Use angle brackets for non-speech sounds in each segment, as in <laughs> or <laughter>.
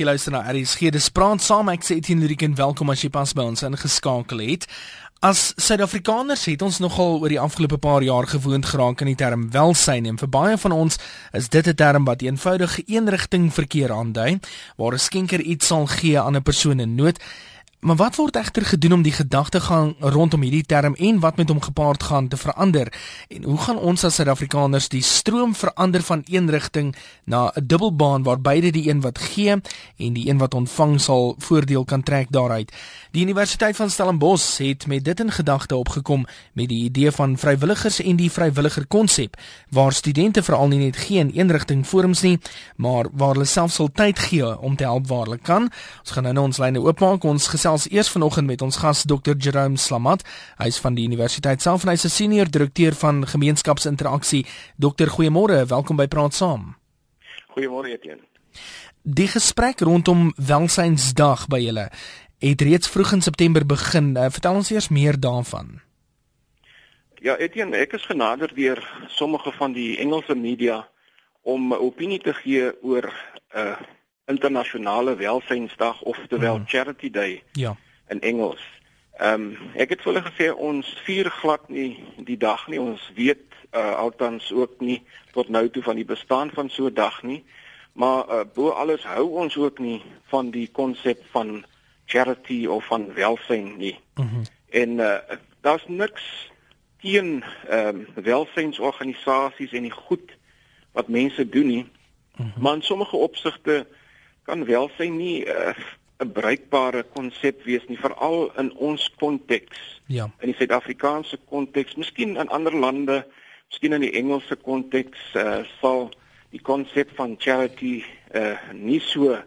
Jy luister na RSG. Dis praat saam ek sê Etienne Luriken welkom as jy pas by ons ingeskakel het. As Suid-Afrikaners het ons nogal oor die afgelope paar jaar gewoond geraak aan die term welsyn en vir baie van ons is dit 'n term wat eenvoudig eenrigting verkeer aandui waar 'n skenker iets sal gee aan 'n persoon in nood Maar wat word egter gedoen om die gedagtegang rondom hierdie term en wat met hom gepaard gaan te verander? En hoe gaan ons as Suid-Afrikaners die stroom verander van een rigting na 'n dubbelbaan waar beide die een wat gee en die een wat ontvang sal voordeel kan trek daaruit? Die Universiteit van Stellenbosch het met dit in gedagte opgekom met die idee van vrywilligers en die vrywilliger konsep waar studente veral nie net geen eenrigting forums nie, maar waar hulle self sal tyd gee om te help waar hulle kan. Ons gaan nou ons lyne oopmaak. Ons gesels eers vanoggend met ons gas Dr. Jerome Slamat. Hy is van die Universiteit self en hy's 'n senior direkteur van gemeenskapsinteraksie. Dokter, goeiemôre. Welkom by Praat Saam. Goeiemôre Etienne. Die gesprek rondom Welsynsdag by julle het reeds vroeg in September begin. Uh, vertel ons eers meer daarvan. Ja, Etienne, ek is genader deur sommige van die Engelse media om opinie te gee oor 'n uh, internasionale welsynsdag of terwyl mm. Charity Day. Ja. In Engels. Ehm um, ek het vir hulle gesê ons vier glad nie die dag nie. Ons weet uh, althans ook nie tot nou toe van die bestaan van so 'n dag nie. Maar uh, bo alles hou ons ook nie van die konsep van charity of van welsyn nie. Mm -hmm. En uh, daar's niks teen ehm um, welsynsorganisasies en die goed wat mense doen nie. Mm -hmm. Maar in sommige opsigte kan welsyn nie uh, 'n bruikbare konsep wees nie veral in ons konteks. Ja. In die Suid-Afrikaanse konteks, miskien in ander lande, miskien in die Engelse konteks uh, sal die konsep van charity uh, nie so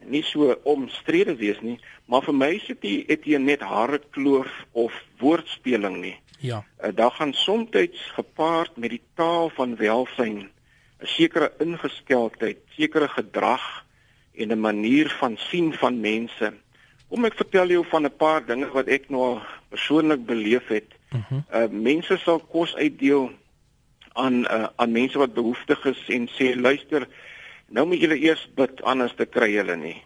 nie so omstrede wees nie, maar vir my is dit het jy net hare kloof of woordspeling nie. Ja. Uh, daar gaan soms gepaard met die taal van welsyn 'n sekere ingesteldheid, sekere gedrag en 'n manier van sien van mense. Kom ek vertel jou van 'n paar dinge wat ek nou persoonlik beleef het. Uh, mhm. -huh. uh mense sal kos uitdeel aan uh, aan mense wat behoeftig is en sê luister, nou moet julle eers bid anders te kry julle nie.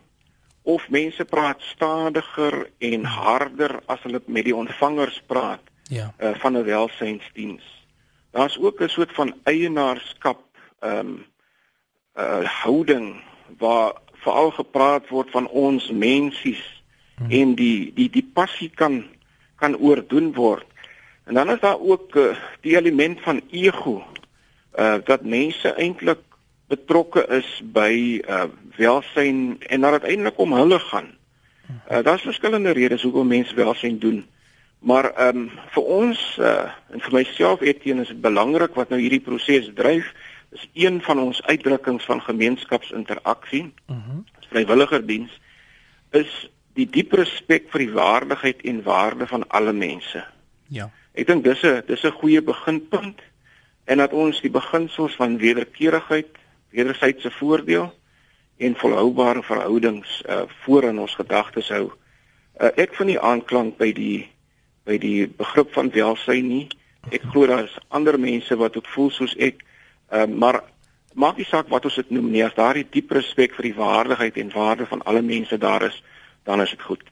Of mense praat stadiger en harder as hulle met die ontvangers praat. Ja. Uh, van 'n welsynsdiens. Daar's ook 'n soort van eienaarskap ehm um, uh houding waar veral gepraat word van ons mensies hmm. en die die die passie kan kan oordoen word. En dan is daar ook uh, die element van ego uh dat mense eintlik betrokke is by uh welsyn en dat dit eintlik om hulle gaan. Uh daar's verskillende redes hoekom mense welsyn doen. Maar ehm um, vir ons uh en vir myself Etienne is dit belangrik wat nou hierdie proses dryf is een van ons uitdrukkings van gemeenskapsinteraksie. Mhm. Uh Vrywilligerdiens is die diep respek vir die waardigheid en waarde van alle mense. Ja. Ek dink dis 'n dis 'n goeie beginpunt en dat ons die beginsels van wederkerigheid, wederwysige voordeel en volhoubare verhoudings uh voor in ons gedagtes hou. Uh, ek vind nie aanklank by die by die begrip van welsyn nie. Ek glo daar is ander mense wat ook voel soos ek Ehm uh, maar maak nie saak wat ons dit noem nie, as daar die diep respek vir die waardigheid en waarde van alle mense daar is, dan is dit goed.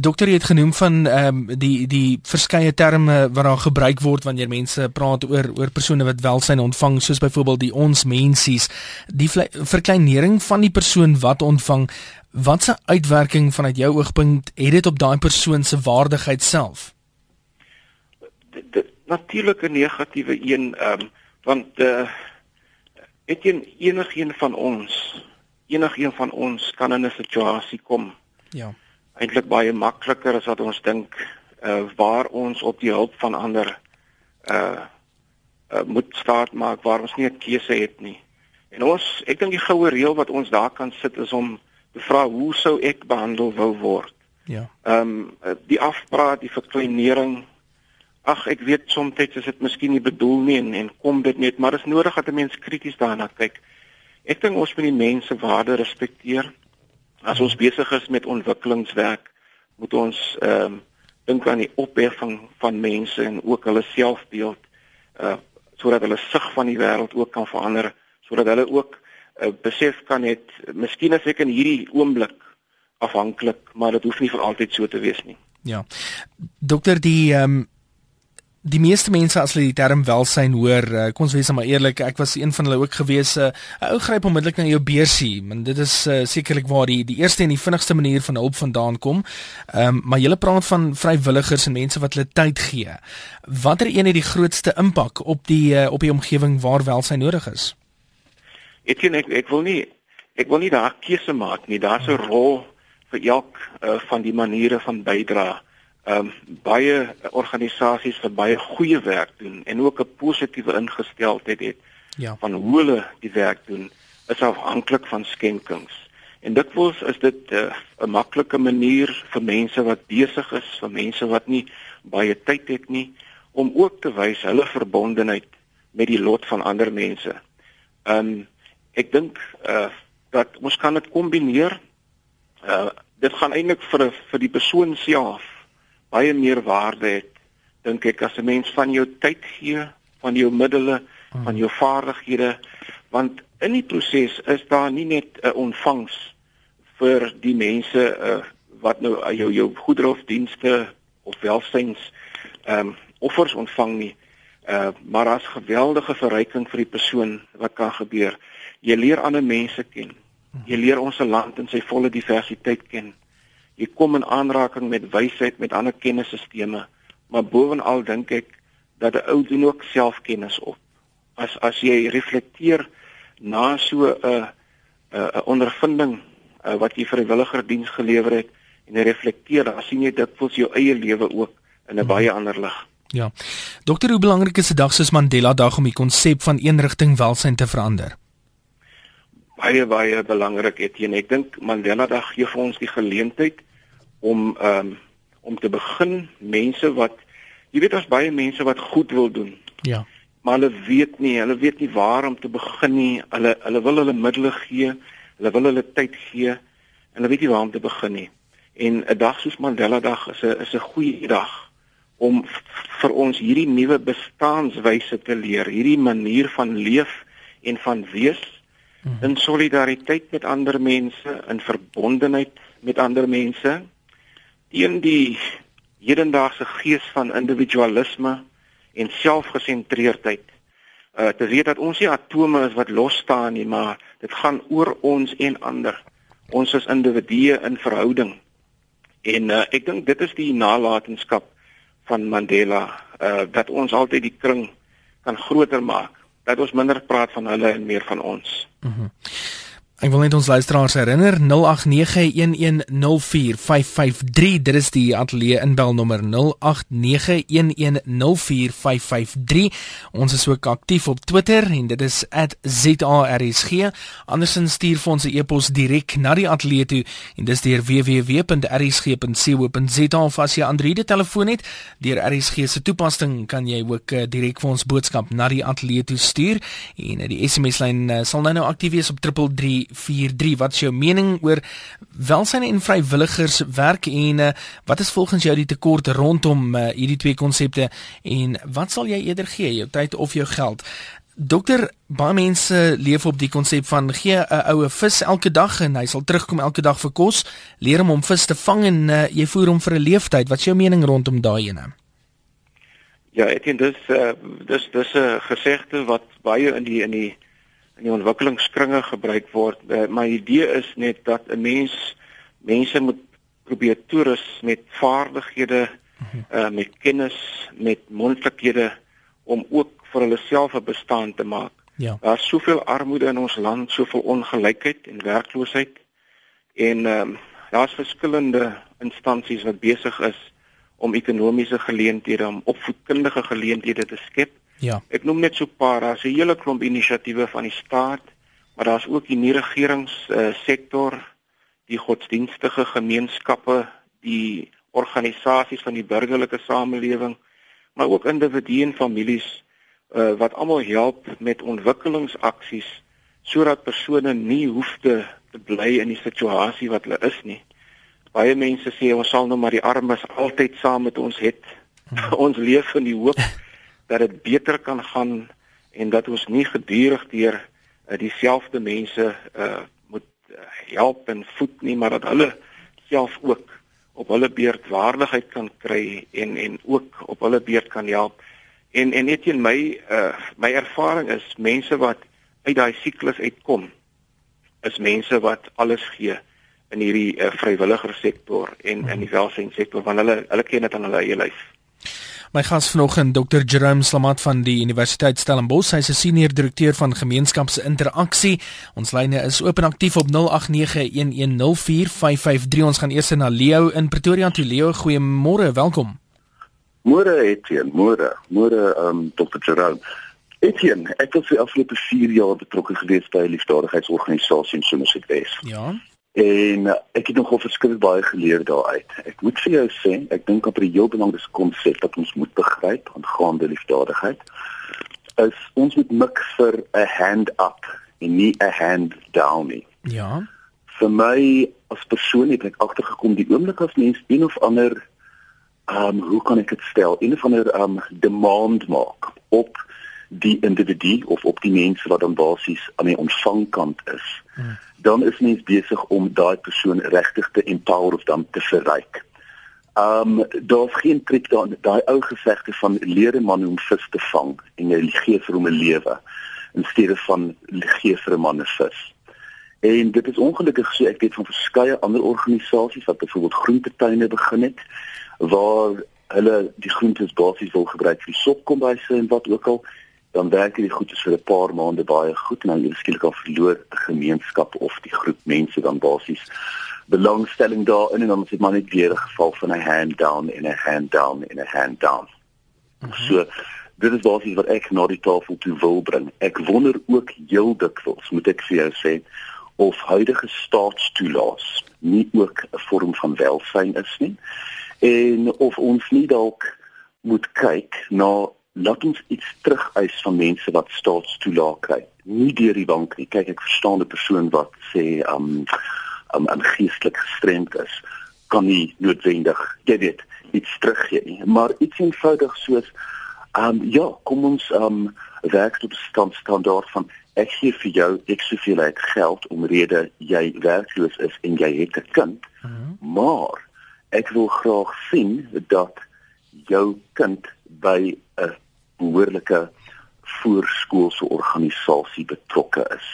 Dokter het genoem van ehm um, die die verskeie terme wat daar gebruik word wanneer mense praat oor oor persone wat welsyn ontvang soos byvoorbeeld die ons mensies die verkleinering van die persoon wat ontvang wat se uitwerking vanuit jou oogpunt het dit op daai persoon se waardigheid self natuurlik 'n negatiewe een ehm um, want uh het een enigiemand van ons enigiemand van ons kan in 'n situasie kom? Ja. Eintlik baie makliker as wat ons dink uh waar ons op die hulp van ander uh uh moet staat maak waar ons nie 'n keuse het nie. En ons ek dink die goue reël wat ons daar kan sit is om te vra hoe sou ek behandel wou word? Ja. Ehm um, die afpraat die verkleinering ag ek weet soms is dit miskien nie bedoel nie en, en kom dit net maar is nodig dat 'n mens krities daarna kyk. Ek dink ons moet die mense waarde respekteer. As ons besig is met ontwikkelingswerk, moet ons ehm um, dink aan die opheffing van mense en ook hulle selfbeeld uh sodat hulle sig van die wêreld ook kan verander, sodat hulle ook uh, besef kan net miskien as ek in hierdie oomblik afhanklik, maar dit hoef nie vir altyd so te wees nie. Ja. Dokter die ehm um, die meeste mense as hulle die term welsyn hoor, kom ons wees maar eerlik, ek was een van hulle ook gewees. 'n uh, Ou gryp onmiddellik na jou beursie, want dit is uh, sekerlik waar die die eerste en die vinnigste manier van hulp vandaan kom. Ehm um, maar jy praat van vrywilligers en mense wat hulle tyd gee. Watter een het die grootste impak op die uh, op die omgewing waar welsyn nodig is? Ek ek ek wil nie ek wil nie daar keuse maak nie. Daar's 'n rol vir elk uh, van die maniere van bydra. Ehm um, baie organisasies wat baie goeie werk doen en ook 'n positiewe ingesteldheid het ja. van hoe hulle die werk doen is afhanklik van skenkings. En dikwels is dit eh, 'n uh, maklike manier vir mense wat besig is, vir mense wat nie baie tyd het nie om ook te wys hulle verbondenheid met die lot van ander mense. Um, ek dink uh dat ons kan dit kombineer uh dit gaan eintlik vir vir die persoon self baie meer waarde het dink ek as 'n mens van jou tyd gee, van jou middele, hmm. van jou vaardighede want in die proses is daar nie net 'n ontvangs vir die mense uh wat nou uh, jou jou goedere of dienste of welsyns ehm um, offers ontvang nie uh maar as geweldige verryking vir die persoon wat kan gebeur jy leer ander mense ken Jy leer ons land in sy volle diversiteit ken. Jy kom in aanraking met wysheid, met ander kennisstelsels, maar bovenal dink ek dat 'n ou doen ook selfkennis op. As as jy reflekteer na so 'n 'n 'n ondervinding a, wat jy vrywilliger diens gelewer het en jy reflekteer, dan sien jy vir jou eie lewe ook in 'n hmm. baie ander lig. Ja. Dokter, hoe belangrik is 'n dag soos Mandela Dag om die konsep van eenrigting welsyn te verander? baie baie belangrik en ek dink Mandela Dag gee vir ons die geleentheid om um, om te begin mense wat jy weet daar's baie mense wat goed wil doen. Ja. Maar hulle weet nie, hulle weet nie waar om te begin nie. Hulle hulle wil hulle middele gee, hulle wil hulle tyd gee en hulle weet nie waar om te begin nie. En 'n dag soos Mandela Dag is 'n is 'n goeie dag om vir ons hierdie nuwe bestaanswyse te leer, hierdie manier van leef en van wees Mhm. in solidariteit met ander mense, in verbondenheid met ander mense, teen die hedendaagse gees van individualisme en selfgesentreerdheid. Uh te weet dat ons nie atome is wat los staan nie, maar dit gaan oor ons en ander. Ons is individue in verhouding. En uh ek dink dit is die nalatenskap van Mandela uh dat ons altyd die kring kan groter maak dat ons minder praat van hulle en meer van ons. Mhm. Mm Ek wil net ons luisteraars herinner 0891104553 dit is die ateljee inbelnommer 0891104553 ons is ook aktief op Twitter en dit is @zarsg andersins stuur vir ons 'n e-pos direk na die ateljee toe en dis deur www.rsg.co.za of as jy Android telefoon het deur RSG se toepassing kan jy ook uh, direk vir ons boodskap na die ateljee toe stuur. En uh, die SMS lyn uh, sal nou nou aktief wees op 33 43 wat is jou mening oor welsyn en vrywilligers werk en uh, wat is volgens jou die tekort rondom uh, hierdie twee konsepte en wat sal jy eerder gee jou tyd of jou geld? Dokter baie mense leef op die konsep van gee 'n oue vis elke dag en hy sal terugkom elke dag vir kos leer hom om vis te vang en uh, jy voer hom vir 'n leeftyd. Wat is jou mening rondom daai ene? Ja, ek dink dis uh, dis dis 'n gesegde wat baie in die in die in die ontwikkelingskringe gebruik word. Uh, my idee is net dat 'n mens mense moet probeer toerus met vaardighede, uh, met kennis, met mondlikhede om ook vir hulle self 'n bestaan te maak. Ja. Daar's soveel armoede in ons land, soveel ongelykheid en werkloosheid. En ehm um, daar's verskillende instansies wat besig is om ekonomiese geleenthede, om opvoedkundige geleenthede te skep. Ja. Ek noem net so 'n paar, daar's 'n hele klomp inisiatiewe van die staat, maar daar's ook die nie regerings uh, sektor, die godsdienstige gemeenskappe, die organisasies van die burgerlike samelewing, maar ook individue en families uh, wat almal help met ontwikkelingsaksies sodat persone nie hoef te, te bly in die situasie wat hulle is nie. Baie mense sê ons sal nou maar die armes altyd saam met ons het. Hmm. <laughs> ons leef in die hoop dat dit beter kan gaan en dat ons nie gedurig deur uh, dieselfde mense uh moet uh, help en voed nie, maar dat hulle self ook op hulle beurt waardigheid kan kry en en ook op hulle beurt kan help. En en net in my uh my ervaring is mense wat uit daai siklus uitkom is mense wat alles gee in hierdie uh, vrywilliger sektor en in die welsynssektor want hulle hulle ken dit aan hulle eie lyf. My gas vanoggend Dr. Jerome Slamat van die Universiteit Stellenbosch, hy is 'n senior direkteur van gemeenskapsinteraksie. Ons lyne is oop en aktief op 0891104553. Ons gaan eers na Leo in Pretoria. Toe Leo, goeiemôre, welkom. Môre Etienne, môre. Môre um Dr. Jerome. Etienne, ek het vir afgelope 4 jaar betrokke gewees by 'n liefdadigheidsorganisasie in Somerset. Ja. En uh, ek het nogal verskriklik baie geleer daaruit. Ek moet vir jou sê, ek dink op 'n heel belangrike konsep wat ons moet begryp aangaande liefdadigheid is ons moet mik vir 'n hand up en nie 'n hand down nie. Ja. Vir my as persoon het ek agtergekom die oomblik as mens een of ander ehm um, hoe kan ek dit stel? Een of ander ehm um, demand maak op die individu of op die mense wat dan basies aan die ontvangkant is. Hmm dan is mens besig om daai persoon regtig te empower of dan te verryk. Um daar's geen trick daar daai ou gesegde van leer 'n man hoe om vis te vang en jy gee vir hom 'n lewe in steede van gee vir 'n man 'n vis. En dit is ongelukkig so ek weet van verskeie ander organisasies wat byvoorbeeld groentetuine begin het waar hulle die groentes basies wil gebruik vir sopkombuise en wat ook al dan werk hierdie goedes vir 'n paar maande baie goed en dan jy skielik al verloor 'n gemeenskap of die groep mense dan basies belangstelling daarin en dan is dit maar net weer 'n geval van 'n hand down en 'n hand down en 'n hand down. Mm -hmm. So dit is basies wat ek na die tafel toe wil bring. Ek wonder ook heel dikwels, moet ek vir jou sê, of huidige staatstoelaas nie ook 'n vorm van welsyn is nie en of ons nie dalk moet kyk na laat ons iets terugeis van mense wat staatstoelaag kry. Nie deur die bank nie. Kyk, ek verstaan 'n persoon wat sê um um aan geestelik gestremd is, kan nie noodwendig, jy weet, iets teruggee nie, maar iets eenvoudig soos um ja, kom ons um werk tot 'n stand standaard van ek gee vir jou ek soveel uit geld omrede jy werkloos is en jy het 'n kind. Mhm. -huh. Maar ek wil graag sien dat jou kind by 'n behoorlike voorskoolse organisasie betrokke is.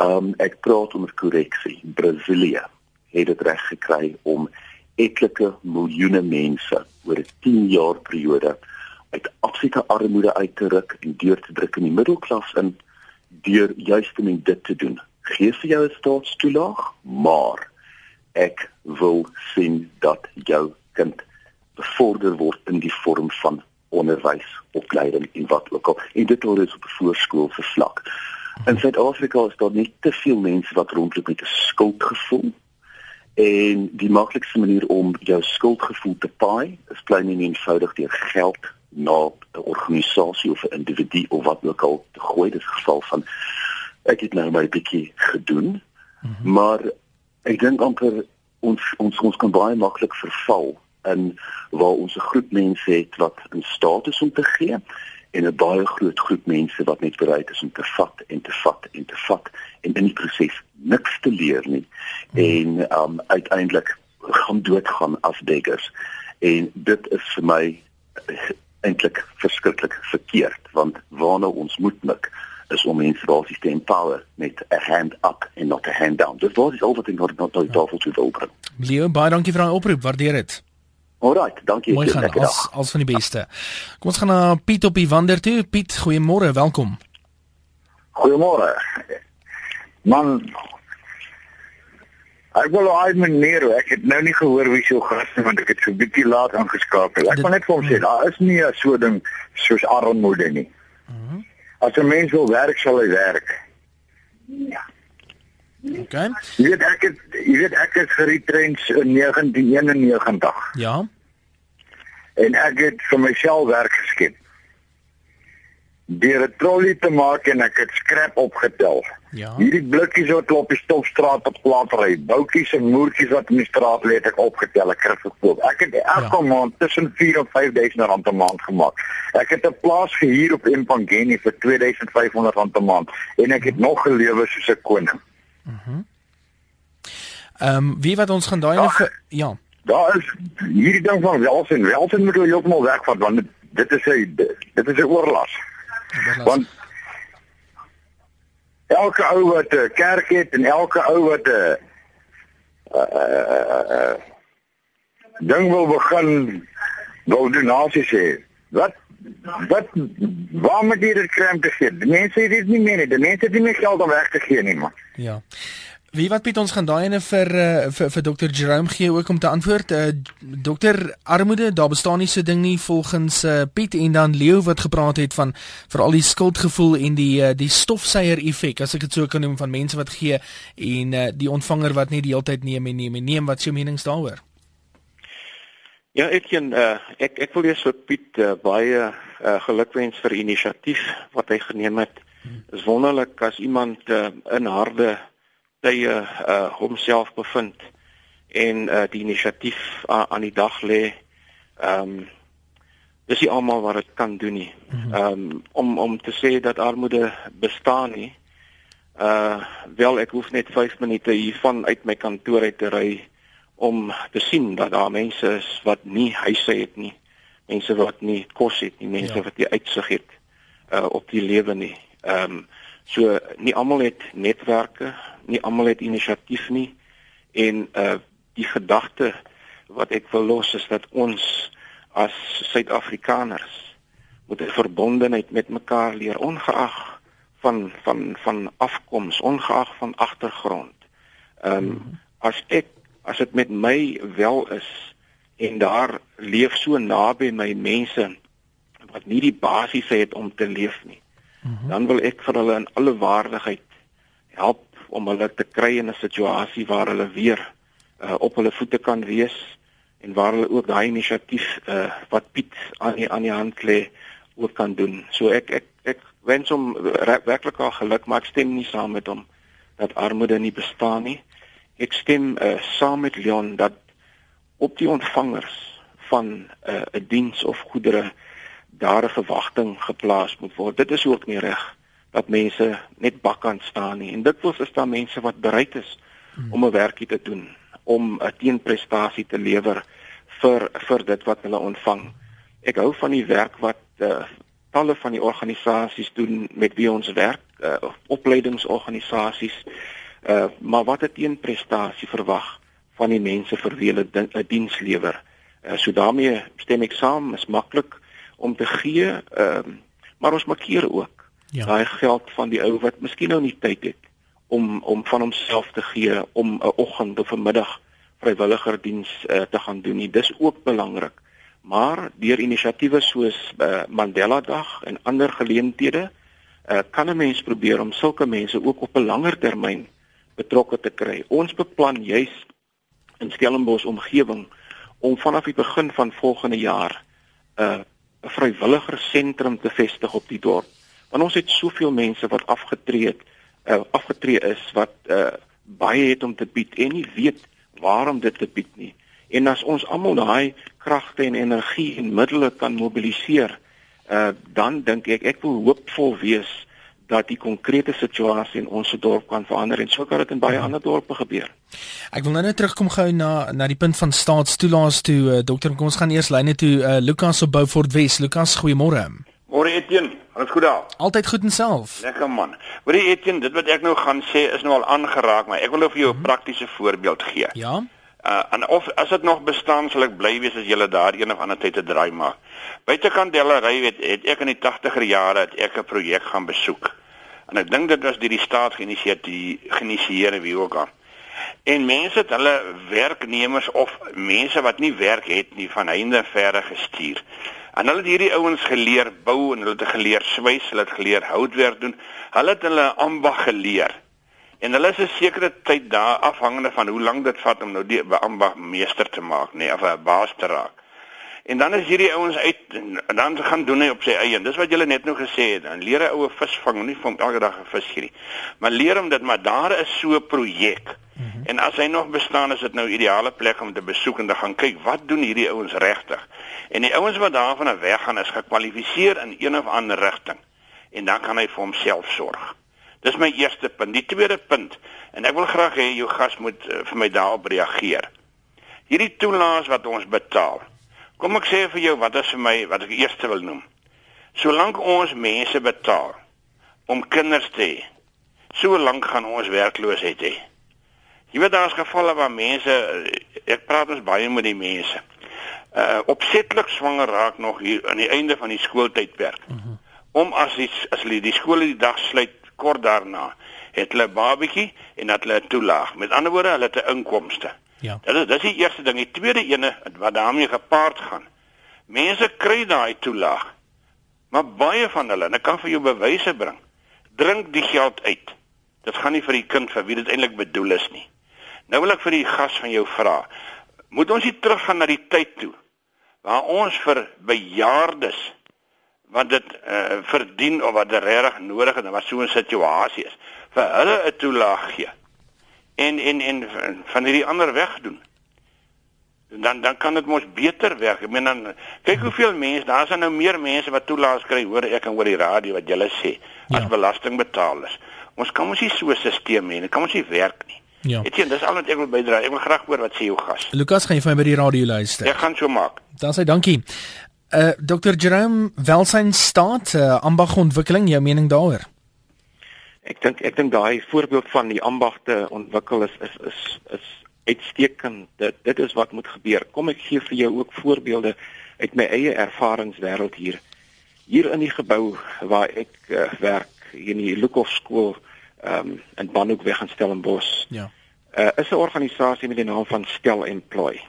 Um ek praat onder korreksie. Brasilië het dit reg gekry om etlike miljoene mense oor 'n 10 jaar periode uit absolute armoede uit te ruk en deur te druk in die middelklas in deur juist om dit te doen. Gee vir jou 'n staatstoelaag, maar ek wil sien dat jou kind bevorder word in die vorm van onderwys, opleiding en wat ook al. En dit word op voorskool vervlak. In Suid-Afrika is daar net te veel mense wat rondloop met 'n skuldgevoel. En die maklikste manier om jou skuldgevoel te paai, is klein en eenvoudig deur geld na 'n organisasie of 'n individu of wat ook al te gooi. Dit is geval van ek het nou my bietjie gedoen. Mm -hmm. Maar ek dink amper ons ons ons kan baie maklik verval in waar ons 'n groep mense het wat in staat is om te gee en 'n baie groot groep mense wat net bereid is om te vat en te vat en te vat en in die proses niks te leer nie hmm. en um uiteindelik gaan doodgaan as beggars en dit is vir my eh, eintlik verskriklik verkeerd want waarna ons moet mik is om mense basies te empower met 'n hand up en not 'n hand down. Dit was al wat ek nog net tot tafel toe wil bring. Leo, baie dankie vir daai oproep. Waardeer dit. Alraai, dankie. Mooi gaan, as, als van die beste. Kom ons gaan na Piet op die wander toe. Piet, goeiemôre, welkom. Goeiemôre. Man, ek wil al meneer, ek het nou nie gehoor wie so gas is want ek het so bietjie laat aangeskakel. Ek wil net vir hom sê, daar is nie so ding soos armoede nie. Mhm. As 'n mens wil werk, sal hy werk. Ja. Okay. Jy weet ek het jy weet ek het geretrends in 1991. Ja. En ek het vir myself werk geskep. Deur 'n trolley te maak en ek het skrap opgetel. Ja. Hierdie blikkies wat klop die stofstraat op plat ry, boutjies en moertjies wat in die straat lê, het ek opgetel, ek het verkoop. Ek het elke ja. maand tussen 4 en 5000 rand 'n maand gemaak. Ek het 'n plaas gehuur op Empangeni vir 2500 rand 'n maand en ek het nog gelewe soos 'n koning. Mhm. Ehm um, wie wat ons gaan daai ja, ja. Daar is hierdie ding van welsin, welsin moet jy heeltemal wegvat want dit, dit is 'n dit is 'n oorlas. Want elke ou wat 'n kerk het en elke ou wat 'n uh, ding wil begin wil donasies hê. Wat wat waar moet jy dit om te gee? Die mense het dit nie meer nie. Die mense het nie meer geld om weg te gee nie, man. Ja. Wie wat Piet ons gaan daai ene vir, uh, vir vir dokter Jerome gee ook om te antwoord. Uh, dokter armoede, daar bestaan nie so ding nie volgens uh, Piet en dan Leo wat gepraat het van veral die skuldgevoel en die uh, die stofsuier effek as ek dit so kan noem van mense wat gee en uh, die ontvanger wat nie die hele tyd neem en neem en neem wat se menings daaroor. Ja, ken uh, ek ek wil eers vir Piet uh, baie uh, gelukwens vir inisiatief wat hy geneem het. Hmm. Is wonderlik as iemand uh, in harde tye uh homself bevind en uh die inisiatief uh, aan die dag lê. Ehm um, dis nie almal wat dit kan doen nie. Mhm. Ehm um, om om te sê dat armoede bestaan nie. Uh wel ek hoef net 5 minute hiervan uit my kantoor uit te ry om te sien dat daar mense is wat nie huise het nie. Mense wat nie kos het nie, mense ja. wat nie uitsig het uh op die lewe nie. Ehm um, so nie almal het netwerke nie almal het inisiatief nie en uh die gedagte wat ek wil los is dat ons as Suid-Afrikaners moet 'n verbondenheid met mekaar leer ongeag van van van afkoms, ongeag van agtergrond. Ehm um, as ek as dit met my wel is en daar leef so naby my mense wat nie die basiese het om te leef nie. Mm -hmm. Dan wil ek vir hulle in alle waardigheid help om hulle te kry in 'n situasie waar hulle weer uh, op hulle voete kan wees en waar hulle ook daai inisiatief uh, wat Piet aan die aan die hand lê ook kan doen. So ek ek ek wens hom werklik al geluk, maar ek stem nie saam met hom dat armoede nie bestaan nie. Ek stem uh, saam met Leon dat op die ontvangers van uh, 'n diens of goedere daar 'n verwagting geplaas moet word. Dit is ook nie reg dat mense net bakkant staan nie. En dikwels is daar mense wat bereid is hmm. om 'n werkie te doen, om 'n teenprestasie te lewer vir vir dit wat hulle ontvang. Ek hou van die werk wat uh, talle van die organisasies doen met wie ons werk, uh, opleidingsorganisasies. Uh, maar wat 'n teenprestasie verwag van die mense vir wie hulle 'n diens lewer. Uh, so daarmee stem ek saam, is maklik om te gee, uh, maar ons maak keer ook ja. daai geld van die ou wat miskien nou nie tyd het om om van homself te gee om 'n oggend of 'n middag vrywilliger diens uh, te gaan doen nie. Dis ook belangrik. Maar deur inisiatiewe soos uh, Mandela Dag en ander geleenthede uh, kan 'n mens probeer om sulke mense ook op 'n langer termyn betrokke te kry. Ons beplan juis in Stellenbosch omgewing om vanaf die begin van volgende jaar 'n uh, 'n vrywilliger sentrum te vestig op die dorp. Want ons het soveel mense wat afgetree het uh, afgetree is wat uh, baie het om te bied en nie weet waarom dit te bied nie. En as ons almal daai kragte en energie en middele kan mobiliseer uh, dan dink ek ek wil hoopvol wees dat die konkrete situasie in ons dorp kan verander en so kan dit in baie ja. ander dorpe gebeur. Ek wil nou net terugkom gou na na die punt van staatstoelaas toe uh, dokter kom ons gaan eers lyne toe uh, Lukas op Beaufort Wes. Lukas, goeiemôre. Môre Etienne, alles goed daar? Altyd goed en self. Lekker man. Hoorie Etienne, dit wat ek nou gaan sê is nou al aangeraak, maar ek wil nou vir jou 'n mm -hmm. praktiese voorbeeld gee. Ja. Uh en of as dit nog bestaan sal ek bly wees as jy daar een of ander tyd te draai maak. Buitekant Delary weet het ek in die 80er jare het ek 'n projek gaan besoek. En ek dink dit was deur die staat geïnisieer geïnisieer wie ook al. En mense het hulle werknemers of mense wat nie werk het nie van heinde verre gestuur. En hulle het hierdie ouens geleer bou en hulle het geleer swys, hulle het geleer houtwerk doen. Hulle het hulle ambag geleer. En hulle is 'n sekere tyd daar afhangende van hoe lank dit vat om nou die ambag meester te maak, nê, nee, of 'n baas te raak. En dan is hierdie ouens uit en dan gaan doen hy op sy eie. Dis wat julle net nou gesê het. Dan leer hy oue visvang, nie van elke dag 'n vis hierdie. Maar leer hom dit maar daar is so 'n projek. Mm -hmm. En as hy nog bestaan, is dit nou ideale plek om te besoek en te gaan kyk wat doen hierdie ouens regtig. En die ouens wat daarvan af weggaan is gekwalifiseer in een of ander rigting. En dan kan hy vir homself sorg. Dis my eerste punt. Die tweede punt en ek wil graag hê jou gas moet uh, vir my daarop reageer. Hierdie toelaas wat ons betaal Kom ek sê vir jou wat is vir my wat ek eers wil noem. Solank ons mense betaal om kinders te hê, so lank gaan ons werkloosheid hê. Jy weet daar's gevalle waar mense ek praat ons baie met die mense. Uh opsetlik swanger raak nog hier aan die einde van die skooltydperk. Mhm. -huh. Om as die, as hulle die skool die dag sluit kort daarna, het hulle babatjie en dat hulle toelaag. Met ander woorde, hulle het 'n inkomste. Ja. Dit is dis die eerste ding. Die tweede ene wat daarmee gepaard gaan. Mense kry daai toelaag. Maar baie van hulle, en ek kan vir jou bewyse bring, drink die geld uit. Dit gaan nie vir die kind vir wie dit eintlik bedoel is nie. Nou wil ek vir die gas van jou vra. Moet ons nie teruggaan na die tyd toe waar ons vir bejaardes wat dit uh, verdien of wat regtig nodig het en wat so 'n situasie is, vir hulle 'n toelaag gee en en en van hierdie ander wegdoen. Dan dan kan dit mos beter werk. Ek meen dan kyk hoeveel mense, daar's nou meer mense wat toelaas kry, hoor ek en oor die radio wat julle sê as ja. belastingbetalers. Ons kan mos nie so 'n stelsel hê nie. Kan ons nie werk nie. Ja. Ek sien dis al wat ek wil bydra. Ek wil graag hoor wat sê jou gas. Lukas, gaan jy vir my by die radio luister? Ek gaan so maak. Dan sê dankie. Uh Dr. Jerome Welsyn staat uh, ambagontwikkeling, jou mening daaroor? Ek dink ek dink daai voorbeeld van die ambagte ontwikkel is is is is uitstekend. Dit dit is wat moet gebeur. Kom ek gee vir jou ook voorbeelde uit my eie ervaringswêreld hier. Hier in die gebou waar ek uh, werk in die Lukhof skool ehm um, in Banhoekweg in Stellenbosch. Ja. Uh, is 'n organisasie met die naam van Stel Employ.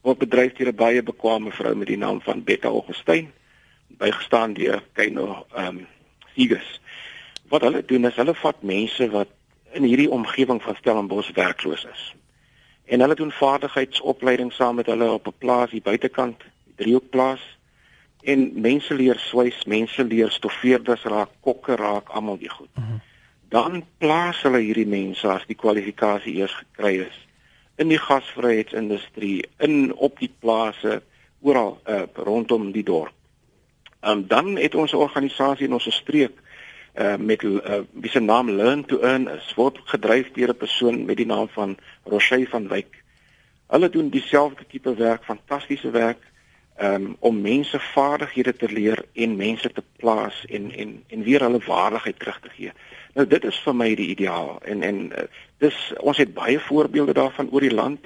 Wat bedryf hier 'n baie bekwame vrou met die naam van Betta Augustyn bygestaan deur Kyno ehm um, Sigus wat hulle doen is hulle vat mense wat in hierdie omgewing van Stellenbosch werkloos is. En hulle doen vaardigheidsopleiding saam met hulle op 'n plaas hier buitekant, die Driehoekplaas. En mense leer swys, mense leer stoffeerders raak, kokke raak, almal die goed. Mhm. Dan plaas hulle hierdie mense as die kwalifikasie eers gekry is in die gasvryheidsindustrie, in op die plase oral uh, rondom die dorp. Ehm um, dan het ons organisasie in ons streek uh, met uh, wie se naam Learn to Earn is word gedryf deur 'n persoon met die naam van Rochey van Wyk. Hulle doen dieselfde tipe werk, fantastiese werk um, om mense vaardighede te leer en mense te plaas en en en weer hulle waardigheid terug te gee. Nou dit is vir my die ideaal en en uh, dis ons het baie voorbeelde daarvan oor die land.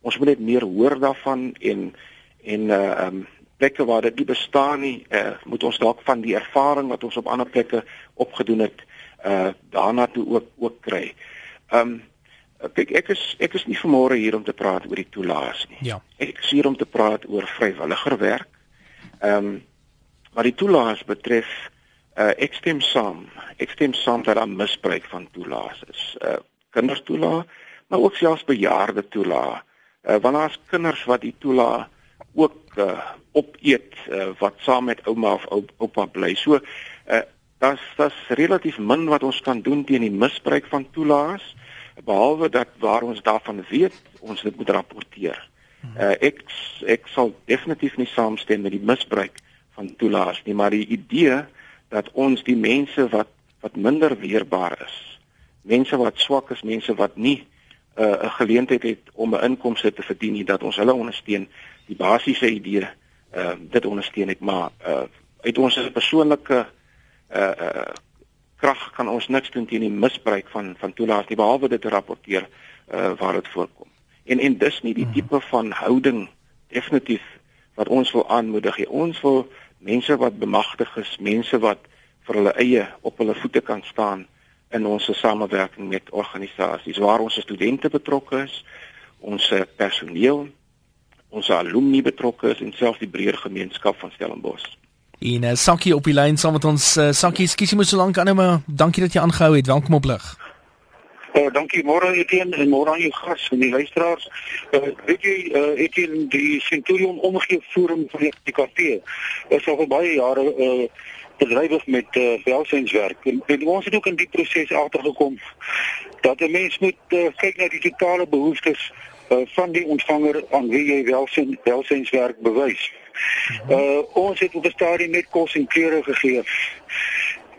Ons moet net meer hoor daarvan en en uh um plekke waar dit nie bestaan nie, uh, moet ons dalk van die ervaring wat ons op ander plekke opgedoen het, uh daarna toe ook ook kry. Um kyk ek is ek is nie vanmôre hier om te praat oor die toelaas nie. Ja. Ek is hier om te praat oor vrywilliger werk. Um wat die toelaas betref, uh ek stem saam. Ek stem saam dat daar misbruik van toelaas is. Uh kindertoelaas, maar ook selfs bejaarde toelaas. Uh want daar's kinders wat die toelaas ook uh, opeet uh, wat saam met ouma of oupa bly. So uh, daar's daar's relatief min wat ons kan doen teen die misbruik van toelaas behalwe dat waar ons daarvan weet, ons dit moet rapporteer. Uh, ek ek sal definitief nie saamstem met die misbruik van toelaas nie, maar die idee dat ons die mense wat wat minder weerbaar is, mense wat swak is, mense wat nie 'n uh, geleentheid het om 'n inkomste te verdien nie, dat ons hulle ondersteun die basiese idee ehm uh, dit ondersteun ek maar uh, uit ons persoonlike uh uh krag kan ons niks doen teen die misbruik van van toelaat nie behalwe dit te rapporteer uh waar dit voorkom. En en dis nie die mhm. tipe van houding definitief wat ons wil aanmoedig nie. Ons wil mense wat bemagtig is, mense wat vir hulle eie op hulle voete kan staan in ons samewerking met organisasies waar ons studente betrokke is, ons personeel ons alumni betrokke is en selfs die breër gemeenskap van Stellenbosch. En uh, Sakkie op die lyn saam met ons uh, Sakkie, skus jy moet so lank aanhou maar dankie dat jy aangehou het. Welkom op lig. Uh, dankie môre Etienne en môre aan jou gas en die luisteraars. Uh, weet jy uh, Etienne die Centurion omgee forum van die KP is al vir baie jare uh, bedrywig met uh, welsynswerk. En, en ons het ook in die proses agtergekom dat 'n mens moet uh, kyk na die totale behoeftes uh, van die ontvanger aan wie jy welsyn welsynswerk bewys. Uh, ons het op 'n stadium net kos en klere gegee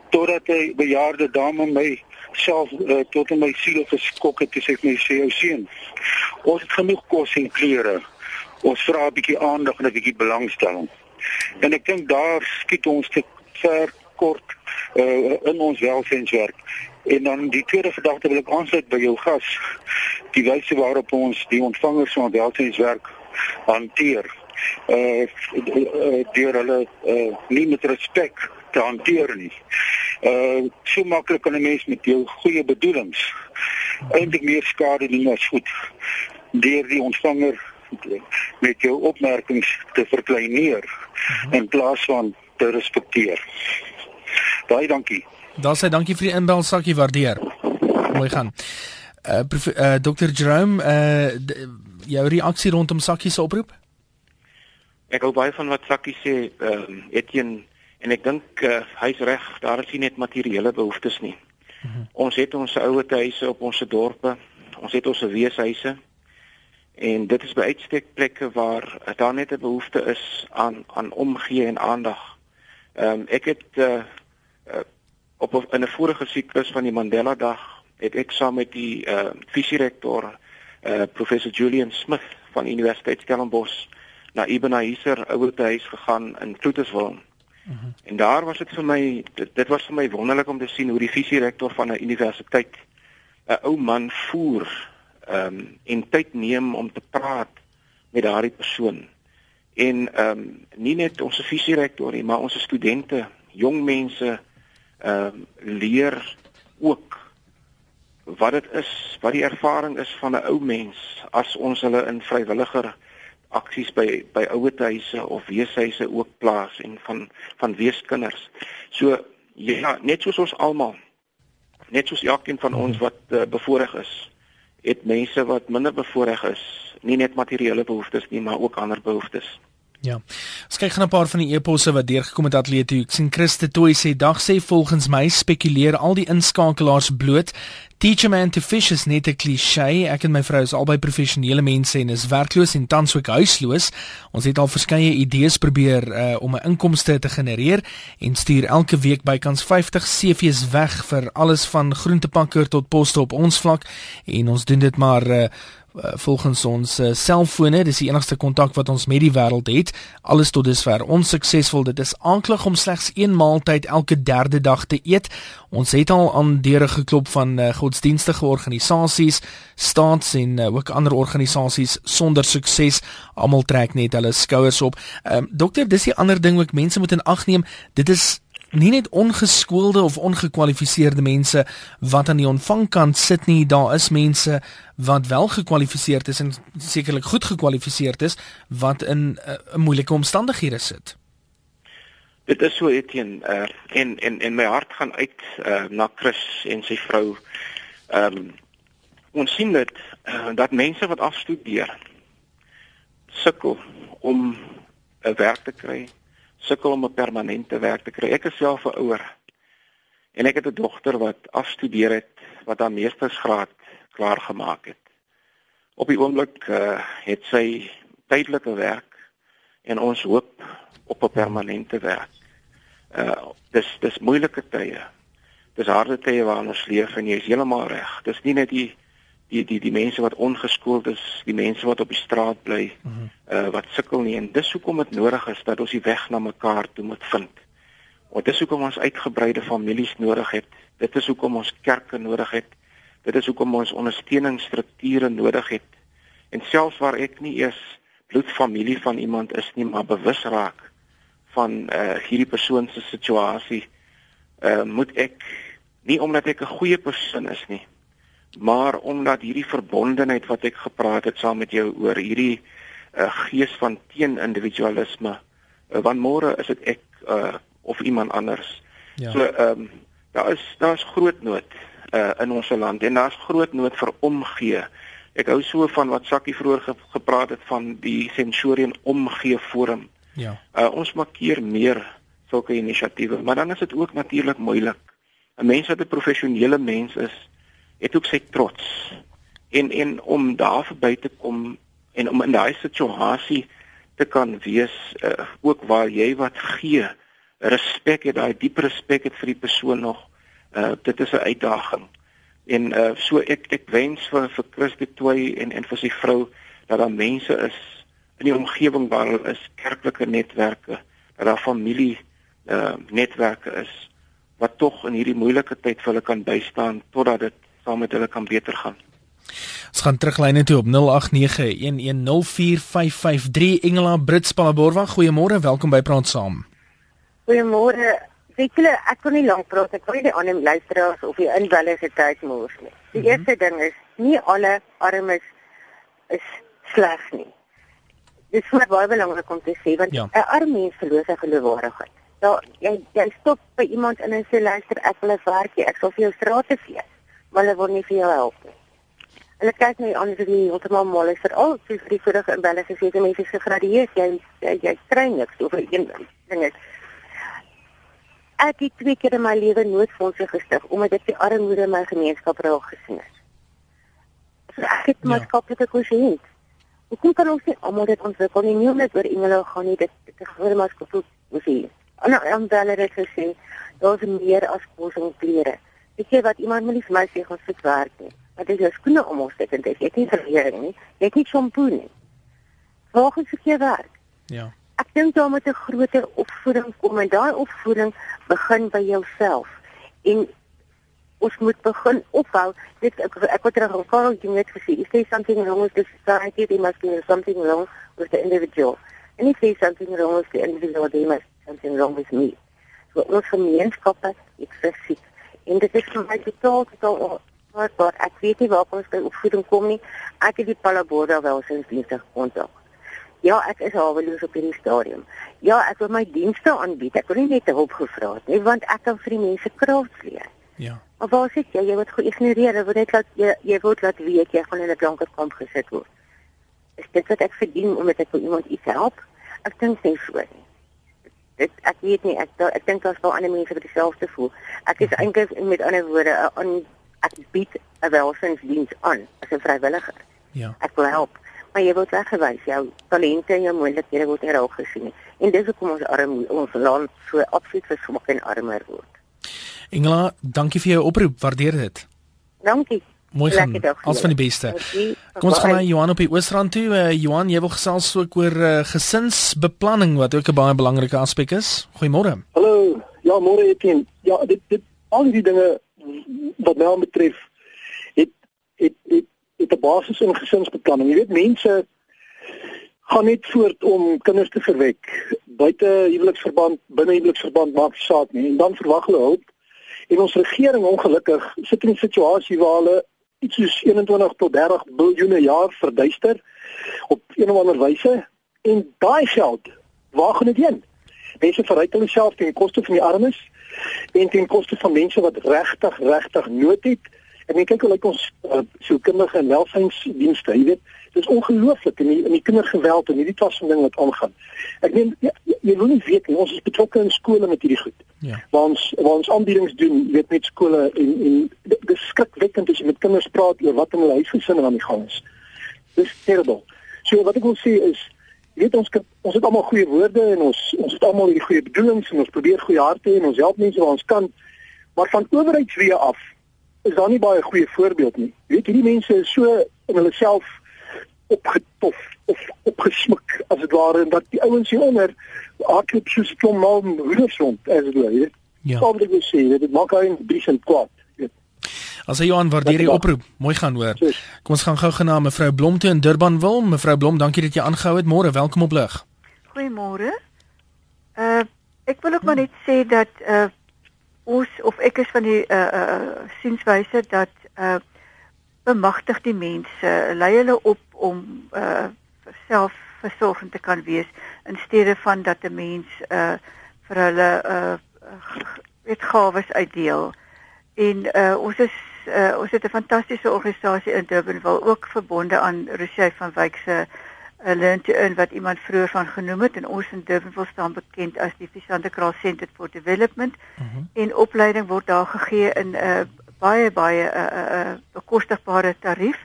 totdat 'n bejaarde dame my self uh, tot in my siel geskok het as ek my sê ou seun. Ons het genoeg kos en klere. Ons vra 'n bietjie aandag en 'n bietjie belangstelling. En ek dink daar skiet ons te ver kort uh, in ons welsynswerk. En dan die tweede gedagte wil ek aansluit by jou gas. Die wyse waarop ons die ontvangers van welsynswerk hanteer. Uh, uh deur hulle uh nie met respek te hanteer nie. Uh so maklik kan 'n mens met jou goeie bedoelings eintlik meer skade doen as goed deur die ontvanger met jou opmerkings te verkleineer mhm. in plaas van te respekteer. Baie dankie. Dan sê dankie vir die inbel sakkie waardeer. Mooi gaan. Uh, uh Dr. Jerome, uh jou reaksie rondom sakkie se oproep? Ek hou baie van wat sakkie sê, ehm uh, Etienne En ek dink uh, hy's reg, daar is nie net materiële behoeftes nie. Mm -hmm. Ons het ons ouer huise op ons dorpe. Ons het ons weeshuise. En dit is by uitstek plekke waar daar net 'n behoefte is aan aan omgee en aandag. Ehm um, ek het uh, uh, op in 'n vorige siklus van die Mandela Dag het ek saam met die uh, visierektor uh, professor Julian Smith van Universiteit Stellenbosch na Ibn Aiser ouerhuis gegaan in Kloeterswil. -huh. En daar was dit vir my dit, dit was vir my wonderlik om te sien hoe die visierektor van 'n universiteit 'n ou man voer ehm um, en tyd neem om te praat met daardie persoon. En ehm um, nie net ons visierektor nie, maar ons studente, jong mense ehm um, leer ook wat dit is, wat die ervaring is van 'n ou mens as ons hulle in vrywilliger aksies by by ouerhuise of weeshuise ook plaas en van van weeskinders. So ja, net soos ons almal net soos elkeen van ons wat uh, bevoorreg is, het mense wat minder bevoorreg is, nie net materiële behoeftes nie, maar ook ander behoeftes. Ja. Ons kyk gaan 'n paar van die eposse wat deurgekom het atleet toe. Ek sien Christe Toy sê dag sê volgens my spekuleer al die inskakelaars bloot Teacher man to fish is net 'n klise. Ek en my vrou is albei professionele mense en is werkloos en tans ook huisloos. Ons het al verskeie idees probeer uh, om 'n inkomste te genereer en stuur elke week bykans 50 CV's weg vir alles van groentepakker tot poste op ons vlak en ons doen dit maar uh, Eh, volgens ons uh, selfone, dis die enigste kontak wat ons met die wêreld het. Alles tot dusver onsuksesvol. Dit is aanklag om slegs een maaltyd elke derde dag te eet. Ons het al aan deure geklop van uh, godsdienstige organisasies, staats en uh, ook ander organisasies sonder sukses. Almal trek net hulle skouers op. Uh, dokter, dis die ander ding wat mense moet in ag neem. Dit is nie net ongeskoolde of ongekwalifiseerde mense wat aan die ontvangkant sit nie, daar is mense wat wel gekwalifiseerd is en sekerlik goed gekwalifiseerd is wat in 'n uh, eh, moeilike omstandighede sit. Dit is so Etienne uh, en en en my hart gaan uit uh, na Chris en sy vrou. Ehm um, ons sien dit uh, dat mense wat afstudeer sukkel om 'n werk te kry sukkel om 'n permanente werk te kry. Ek is self 'n ouer. En ek het 'n dogter wat afstudeer het, wat haar meestersgraad klaar gemaak het. Op die oomblik uh, het sy tydelike werk en ons hoop op 'n permanente werk. Uh dis dis moeilike tye. Dis harde tye waarin ons leef en jy is heeltemal reg. Dis nie net die die die die mense wat ongeskoold is, die mense wat op die straat bly, mm -hmm. uh wat sukkel nie en dis hoekom dit nodig is dat ons die weg na mekaar toe moet vind. Want dis hoekom ons uitgebreide families nodig het. Dit is hoekom ons kerke nodig het. Dit is hoekom ons ondersteuningsstrukture nodig het. En selfs waar ek nie eers bloedfamilie van iemand is nie, maar bewus raak van uh hierdie persoon se situasie, uh moet ek nie omdat ek 'n goeie persoon is nie, maar omdat hierdie verbondenheid wat ek gepraat het saam met jou oor hierdie uh, gees van teen-individualisme uh, want môre is dit ek uh, of iemand anders. Ja. So ehm um, daar is daar's groot nood uh, in ons land en daar's groot nood vir omgee. Ek hou so van wat Sakkie vroeër ge gepraat het van die Sensorium Omgee Forum. Ja. Uh, ons maak keer meer sulke inisiatiewe, maar dan is dit ook natuurlik moeilik. 'n Mens wat 'n professionele mens is, het ook sy trots. En en om daar verby te kom en om in daai situasie te kan wees, uh, ook waar jy wat gee, respek het, daai diep respek het vir die persoon nog. Uh dit is 'n uitdaging. En uh so ek ek wens vir vir Chris de Toey en en vir sy vrou dat daar mense is in die omgewing waar hulle is, kerklike netwerke, dat daar familie uh netwerke is wat tog in hierdie moeilike tyd vir hulle kan bystaan totdat dit saam met hulle kan beter gaan. Ons gaan teruglyne toe op 0891104553 Engela Brits Palaborwa. Goeiemôre, welkom by Praat Saam. Goeiemôre. Weet julle, ek kon nie lank praat. Ek wil nie die ander luisteraars of die se tyd mors nie. Die mm -hmm. eerste ding is, nie alle armes is sleg nie. Dit is vir baie belangrik om te sê want 'n ja. arm mens verloor sy geloofwaardigheid. Ja, jy jy stop by iemand in en sê luister, ek wil 'n werkie, ek sal vir jou strate vee, maar hulle wil nie vir jou help nie. Hulle kyk nie aan die heeltemal mal is veral vir die vorige inwoners as jy mense gegradueer, jy jy, jy kry niks oor een ding is ek het twee keer in my lewe noodfondse gestig omdat ek die armoede in my gemeenskap raak gesien het. So ek het ja. maatskaplike konsens. Hoe kan ons nie almal dit ontwikkel nie? Nie net oor engele gaan nie, dit dit gebeur maar skool moet sê. En dan dan het ek gesê, daar's meer as kos en klere. Ek sê wat iemand moet nie vir my sê gaan sit werk nie. Want dit is skoene om ons te dis. Ek het nie verleer nie. Ek het nie shampoo nie. Waar gaan ek werk? Ja. Ek dink daar moet 'n groter opvoeding kom en daai opvoeding begin by jouself. En ons moet begin ophou dit ek ek wat terug al jy net gesê if there's something wrong with the society there must be something wrong with the individual. And if there's something wrong with the individual there must be something wrong with me. So ons gemeenskappe ek sê en dit is vir my totaal totaal maar ek weet nie waar ons by opvoeding kom nie. Ek het die Palaborda welsynsdienste kontak. Ja, ek is haweloos op hierdie stadium. Ja, ek wil my dienste aanbied. Ek wil nie net hulp gevra het nie, want ek kan vir die mense kraaks leer. Ja. Maar waar sit jy? Jy word geïgnoreer. Jy word net laat jy, jy word laat weet jy gaan in 'n donker kamp gesit word. Is dit wat ek verdien omdat ek vir iemand iets help? Ek dink nie so nie. Dit ek weet nie, ek ek dink daar's wel ander mense wat dieselfde voel. Ek is eintlik met ander woorde 'n ek bied 'n welsynsdiens aan as 'n vrywilliger. Ja. Ek wil help maar jy word weggewys jou talente en jou moontlikhede word nie raak gesien nie en dis hoekom ons arm ons land so absoluut verswak en armer word Engela dankie vir jou oproep waardeer dit Dankie Mooi gaan. Alles van die beste. Kom ons gaan na Johan op die Oosrand toe. Uh, Johan, jy wil gesels ook oor uh, gesinsbeplanning wat ook 'n baie belangrike aspek is. Goeiemôre. Hallo. Ja, môre Etienne. Ja, dit dit al die dinge wat nou betref het het het het 'n basis in gesinsbeplanning. Jy weet mense gaan net voort om kinders te verwek. Buite huweliksverband, binne huweliksverband maak saak nie en dan verwag hulle hulp. En ons regering ongelukkig sit in 'n situasie waar hulle iets soos 21 tot 30 biljoen jaar verduister op een of ander wyse en daai geld, waar gaan dit heen? Mense verryk hulle self ten koste van die armes en ten koste van mense wat regtig regtig nood het En ek kyk hoe lyk ons uh, kinderlike en welsynsdienste, jy weet, dit is ongelooflik in die in die kindergeweld en hierdie klas van ding wat aangaan. Ek meen jy, jy wil nie weet nie, ons is betrokke in skole met hierdie goed. Ja. Waar ons waar ons aanbiedings doen, weet met skole en en dis skrikwekkend as jy met kinders praat oor wat in hulle huisgesinne aan die gang is. Dis terrible. So wat ek wil sê is weet ons ons het almal goeie woorde en ons ons het almal hierdie goeie bedoelings en ons probeer goeie harte en ons help mense waar ons kan maar van owerheidswee af is daar nie baie goeie voorbeeld nie. Jy weet hierdie mense is so in hulle self opgetof of opgesmik as dit ware en dat die ouens hier onder hardloop soos 'n klomp mal hoenders rond as dit ware. Ja. Wat wil ek sê? Dit maak hy 'n bietjie kwaad. As jy Johan waardeer die oproep. Mooi gaan hoor. Kom ons gaan gou gena mevrou Blom toe in Durban wil. Mevrou Blom, dankie dat jy aangehou het. Môre, welkom op lig. Goeiemôre. Uh ek wil ook maar net sê dat uh ons of ek is van die uh uh sienswyse dat uh bemagtig die mense, lei hulle op om uh selfversorgend te kan wees in steede van dat 'n mens uh vir hulle uh weet gawes uitdeel. En uh ons is uh, ons het 'n fantastiese organisasie in Durban wel ook verbonde aan Rosie van Wyk se uh, Learn to Earn wat iemand vroeër van genoem het en ons in Durban wil staan bekend as die Visante Kraal Center for Development. Mhm. -huh. En opleiding word daar gegee in 'n uh, baie baie 'n uh, uh, uh, bekostigbare tarief.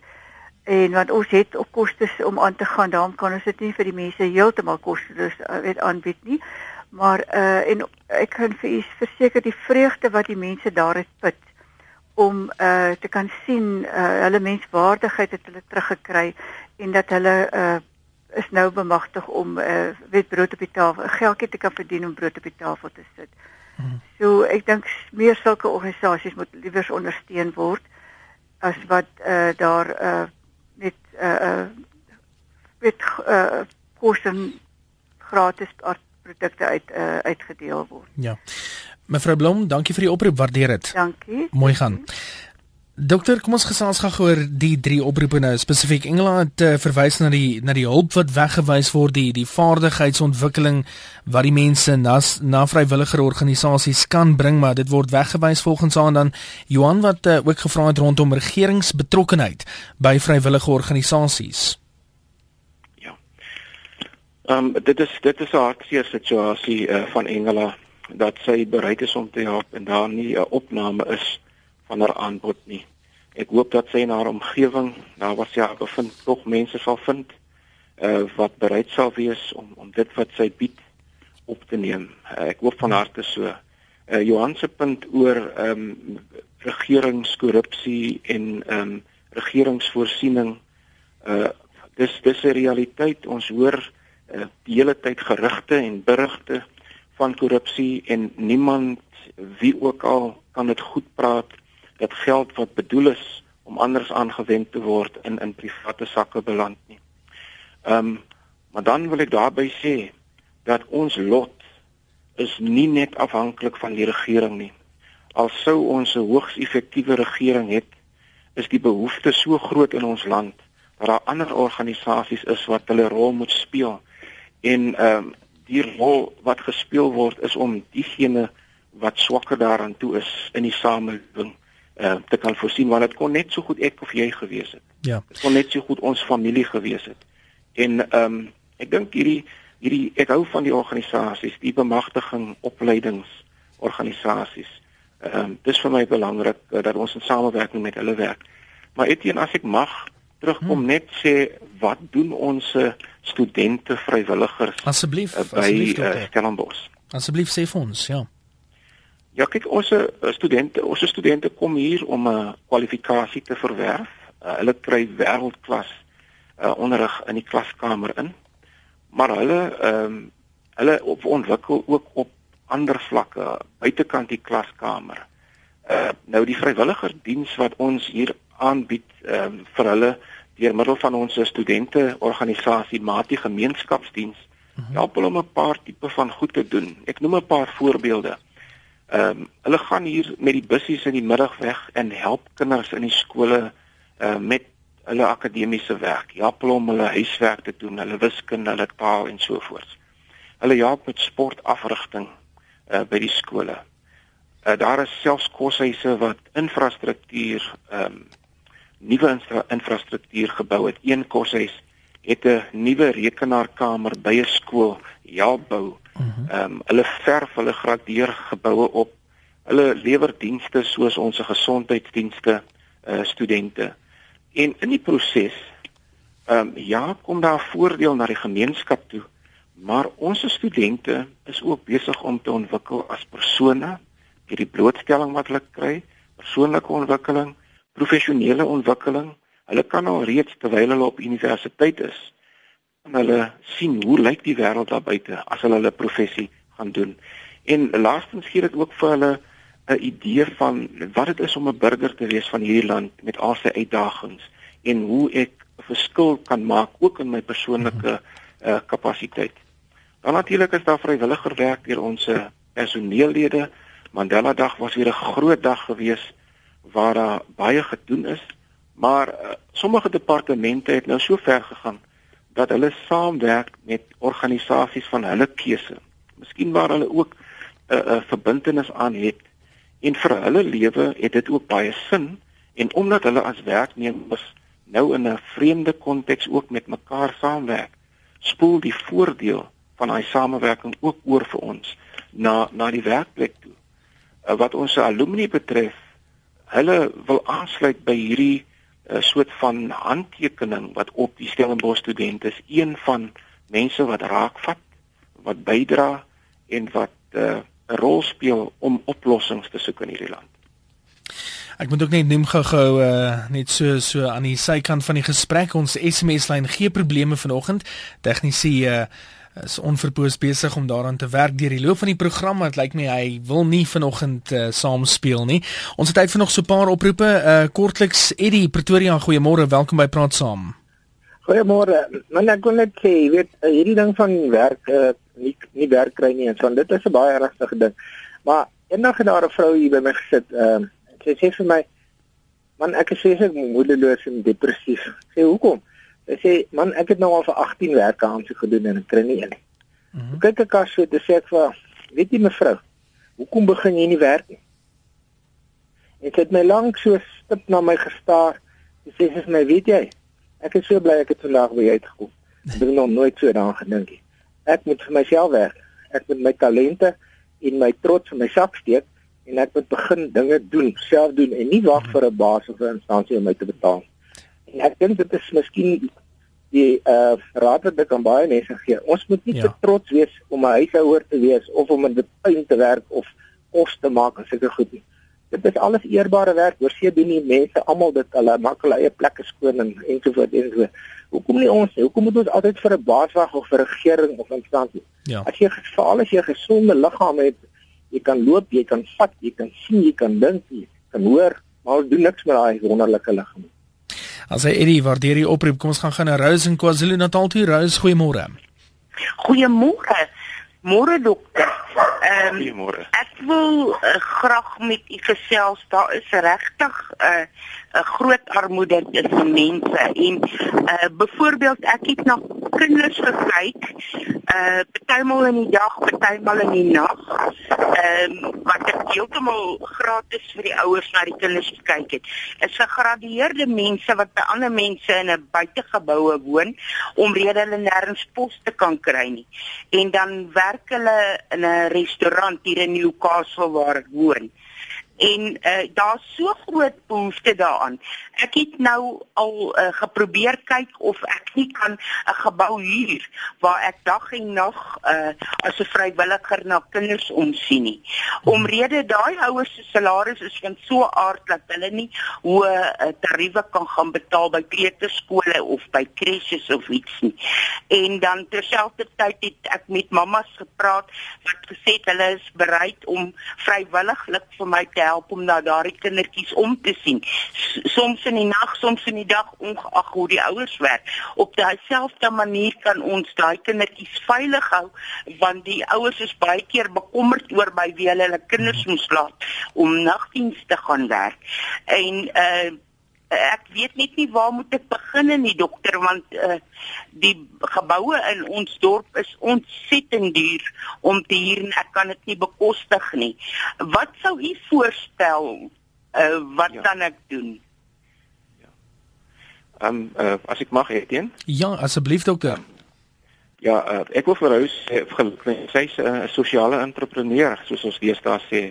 En want ons het op kostes om aan te gaan, daarom kan ons dit nie vir die mense heeltemal kosteloos uh, weet aanbied nie. Maar uh en ek kan vir u verseker die vreugde wat die mense daar het put om uh te kan sien uh hulle menswaardigheid het hulle teruggekry en dat hulle uh is nou bemagtig om uh weet brood op die tafel, geldjie te kan verdien om brood op die tafel te sit. Hmm. So ek dink meer sulke organisasies moet liewers ondersteun word as wat uh daar uh net uh met uh koste gratis produkte uit uh uitgedeel word. Ja. Mevrou Blom, dankie vir die oproep, waardeer dit. Dankie. Mooi gaan. Dankie. Dokter, kom ons gesels gou oor die drie oproepe nou spesifiek. Engeland uh, verwys na die na die hulp wat weggewys word, die die vaardigheidsontwikkeling wat die mense na na vrywilliger organisasies kan bring, maar dit word weggewys volgens aan dan Johan wat uh, ook gevra het rondom regeringsbetrokkenheid by vrywillige organisasies. Ja. Ehm um, dit is dit is 'n hartseer situasie uh, van Engela dat sy bereid is om te help en daar nie 'n opname is van haar aanbod nie. Ek hoop dat sy in haar omgewing, daar waar sy bevind, tog mense sal vind uh wat bereid sal wees om om dit wat sy bied op te neem. Uh, ek hoop van harte so. Uh Johan se punt oor ehm um, regeringskorrupsie en ehm um, regeringsvoorsiening uh dis dis 'n realiteit. Ons hoor uh, die hele tyd gerugte en berigte van korrupsie en niemand wie ook al kan dit goed praat dat geld wat bedoel is om anders aangewend te word in in private sakke beland nie. Ehm um, maar dan wil ek daarby sê dat ons lot is nie net afhanklik van die regering nie. Al sou ons 'n hoogs effektiewe regering het, is die behoefte so groot in ons land dat daar ander organisasies is wat hulle rol moet speel. En ehm um, die rol wat gespeel word is om diegene wat swakker daaraan toe is in die samelewing uh, te kan voorsien want dit kon net so goed ek of jy gewees het. Ja. Dit kon net so goed ons familie gewees het. En ehm um, ek dink hierdie hierdie ek hou van die organisasies, die bemagtiging opleidingsorganisasies. Ehm um, dis vir my belangrik uh, dat ons in samewerking met hulle werk. Maar Etienne, as ek mag terugkom hmm. net sê wat doen ons studente vrywilligers asseblief uh, by uh, Stellenbosch? Asseblief sê vir ons, ja. Ja, kyk ons uh, studente, ons studente kom hier om 'n uh, kwalifikasie te verwerf. Uh, hulle kry wêreldklas uh, onderrig in die klaskamer in. Maar hulle ehm um, hulle op ontwikkel ook op ander vlakke buitekant die klaskamer. Uh nou die vrywilliger diens wat ons hier aanbied ehm um, vir hulle deur middel van ons studente organisasie Mati Gemeenskapsdiens mhm. help hulle om 'n paar tipe van goed te doen. Ek noem 'n paar voorbeelde. Ehm um, hulle gaan hier met die bussies in die middag weg en help kinders in die skole uh, met hulle akademiese werk. Help hulle om hulle huiswerk te doen, hulle wiskunde, hulle taal en so voort. Hulle help met sportafrigting uh, by die skole. Uh, daar is selfs koshuise wat infrastruktuur ehm um, nuwe infra infrastruktuur gebou het. Een koshuis het 'n nuwe rekenaarkamer by 'n skool help bou. Mhm. Ehm um, hulle verf hulle gradeer geboue op. Hulle lewer dienste soos ons gesondheidsdienste uh studente. En in die proses ehm um, ja, kom daar voordeel na die gemeenskap toe, maar ons studente is ook besig om te ontwikkel as persone, hierdie blootstelling wat hulle kry, persoonlike ontwikkeling, professionele ontwikkeling. Hulle kan al reeds terwyl hulle op universiteit is, en hulle sien hoe lyk die wêreld daar buite as hulle hulle professie gaan doen. En laastens gee dit ook vir hulle 'n idee van wat dit is om 'n burger te wees van hierdie land met al sy uitdagings en hoe ek 'n verskil kan maak ook in my persoonlike uh, kapasiteit. Dan natuurlik is daar vrywilliger werk deur ons personeellede. Mandela Dag was weer 'n groot dag gewees waar daar baie gedoen is, maar uh, sommige departemente het nou so ver gegaan dat hulle saamwerk met organisasies van hulle keuse. Miskien waar hulle ook 'n uh, 'n uh, verbintenis aan het en vir hulle lewe het dit ook baie sin En omdat hulle as werknemers nou in 'n vreemde konteks ook met mekaar saamwerk, spoel die voordeel van daai samewerking ook oor vir ons na na die werkplek toe. Uh, wat ons alumni betref, hulle wil aansluit by hierdie uh, soort van handtekening wat op die Stellenbosch studente is, een van mense wat raakvat, wat bydra en wat uh, 'n rol speel om oplossings te soek in hierdie land. Ek moet ook net noem gou-gou uh, net so so aan die sykant van die gesprek ons SMS lyn gee probleme vanoggend. Tegnisi uh, is onverpoos besig om daaraan te werk deur die loop van die program. Dit lyk my hy wil nie vanoggend uh, saam speel nie. Ons het tyd vir nog so 'n paar oproepe. Uh, kortliks Eddie Pretoria, goeiemôre. Welkom by Praat Saam. Goeiemôre. Man ek kon net sê, jy weet, uh, hierdie ding van werk uh, nie nie werk kry nie en so dit is 'n baie ernstige ding. Maar eendag het daar 'n vrou hier by my gesit. Ehm uh, sy sê vir my man ek is seker moedeloos en depressief. Sê hoekom? Sê man ek het nou al vir 18 werke aan sy gedoen en ek kry nie een nie. Mm -hmm. Kyk ek as so te sê ek vir weet jy mevrou, hoekom begin jy nie werk nie? En sy het my lank so stip na my gestaar. Sy sê sê my weet jy, ek is so bly ek het vandag by jou uitgekom. Ek het nog nooit so daaraan gedink nie. Ek moet vir myself werk. Ek moet my talente en my trots in my sak steek en ek moet begin dinge doen, self doen en nie wag vir 'n baas of 'n instansie om my te betaal nie. En ek dink dit is miskien die uh raad wat ek aan baie mense gee. Ons moet nie ja. te trots wees om 'n huishouer te wees of om in die tuin te werk of kos te maak en sulke goed nie. Dit is alles eerbare werk. Oorsee doen die mense almal dit hulle maak hulle eie plekke skoon en ensovoorts ensovoorts. Hoekom nie ons? Hoekom moet ons altyd vir 'n baas wag of vir 'n regering of instansie? Ja. As jy geval as jy 'n gesonde liggaam het, jy kan loop, jy kan vat, jy kan sien, jy kan dink, jy kan hoor, maar doen niks met daai wonderlike liggaam nie. As hy Eddie waardeer die oproep, kom ons gaan gaan na Rose in KwaZulu-Natal toe. Rose, goeiemôre. Goeiemôre. Môre dokter. Ehm um, ek wil uh, graag met u gesels. Daar is regtig 'n uh, 'n groot armoede tussen mense en uh byvoorbeeld ek het na kinders gekyk uh partymal in die dag, partymal in die nag. Ehm um, wat ek heeltemal gratis vir die ouers na die kinders gekyk het. Is gegradueerde mense wat by ander mense in 'n buitegeboue woon omrede hulle nêrens pos te kan kry nie. En dan werk hulle in 'n restaurant hier in Newcastle waar ek woon en uh, daar's so groot behoefte daaraan. Ek het nou al uh, geprobeer kyk of ek nie kan 'n gebou huur waar ek dag en nag uh, as 'n vrywilliger na kinders omsien nie. Omrede daai ouers se salaris is van so aard dat hulle nie hoë uh, tariewe kan gaan betaal by kleuterskole of by crèches of iets nie. En dan terselfdertyd het ek met mammas gepraat wat gesê het hulle is bereid om vrywilliglik vir my te help om na daardie kindertjies om te sien. Soms in die nag, soms in die dag ongeag hoe die ouers werk. Op dieselfde manier kan ons daai kindertjies veilig hou want die ouers is baie keer bekommerd oor by wie hulle hulle kinders moet laat om nagdiens te gaan werk. En uh ek weet net nie waar moet ek begin in die dokter want uh, die geboue in ons dorp is ontsettend duur om te huur en ek kan dit nie bekostig nie. Wat sou u voorstel? Uh, wat ja. kan ek doen? Ja. Ehm um, uh, as ek mag Etienne? Ja, asseblief dokter. Ja, uh, ek wil vir haar sê sy's 'n uh, sosiale entrepreneur soos ons deesdae sê.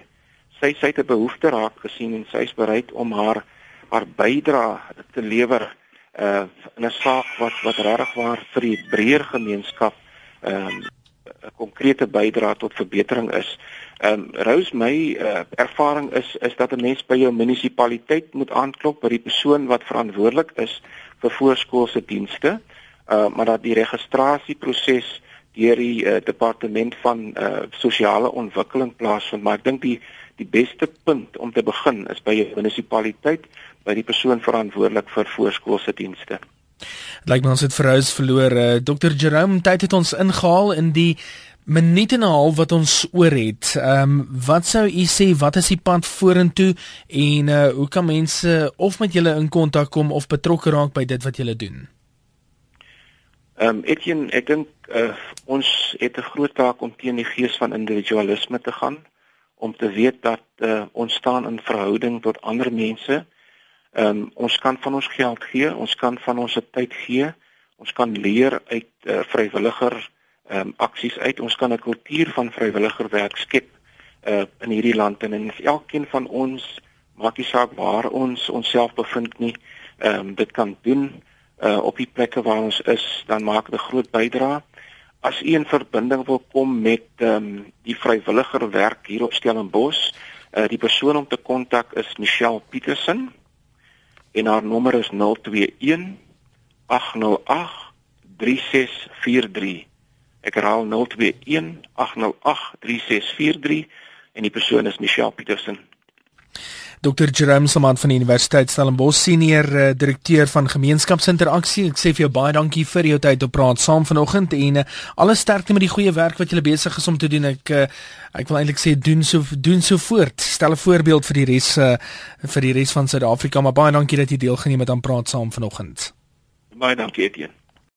Sy sy het 'n behoefte raak gesien en sy's bereid om haar haar bydra te lewer uh in 'n saak wat wat regtig waar vir die breër gemeenskap ehm um, 'n konkrete bydra tot verbetering is. Ehm um, Rose my uh, ervaring is is dat 'n mens by jou munisipaliteit moet aanklop by die persoon wat verantwoordelik is vir voorskoolse dienste. Uh maar dat die registrasieproses deur die uh, departement van uh sosiale ontwikkeling plaasvind, maar ek dink die die beste punt om te begin is by jou munisipaliteit by die persoon verantwoordelik vir voorskoolse dienste. Lyk my ons het verhuis verloor. Uh, eh, Dr. Jerome tyd het ons ingehaal in die minute en 'n half wat ons oor het. Ehm um, wat sou u sê wat is die pad vorentoe en uh, hoe kan mense of met julle in kontak kom of betrokke raak by dit wat julle doen? Ehm um, Etienne, ek dink uh, ons het 'n groot taak om teen die gees van individualisme te gaan om te weet dat uh, ons staan in verhouding tot ander mense Ehm um, ons kan van ons geld gee, ons kan van ons tyd gee. Ons kan leer uit uh, vrywilliger ehm um, aksies uit. Ons kan 'n kultuur van vrywilliger werk skep uh, in hierdie land en en elkeen van ons maak nie saak waar ons onsself bevind nie. Ehm um, dit kan doen uh, op die plekke waar ons is, dan maak dit 'n groot bydrae. As u in verbinding wil kom met ehm um, die vrywilliger werk hier op Stellenbosch, uh, die persoon om te kontak is Michelle Petersen en haar nommer is 021 808 3643. Ek herhaal 021 808 3643 en die persoon is Michelle Petersen. Dr. Jerome Samant van die Universiteit Stellenbosch senior uh, direkteur van gemeenskapsinteraksie. Ek sê vir jou baie dankie vir jou tyd op praat saam vanoggend en uh, alle sterkte met die goeie werk wat jy besig is om te doen. Ek uh, ek wil eintlik sê doen so doen so voort. Stel 'n voorbeeld vir die res uh, vir die res van Suid-Afrika. Maar baie dankie dat jy deelgeneem het aan praat saam vanoggend. Baie dankie Etienne.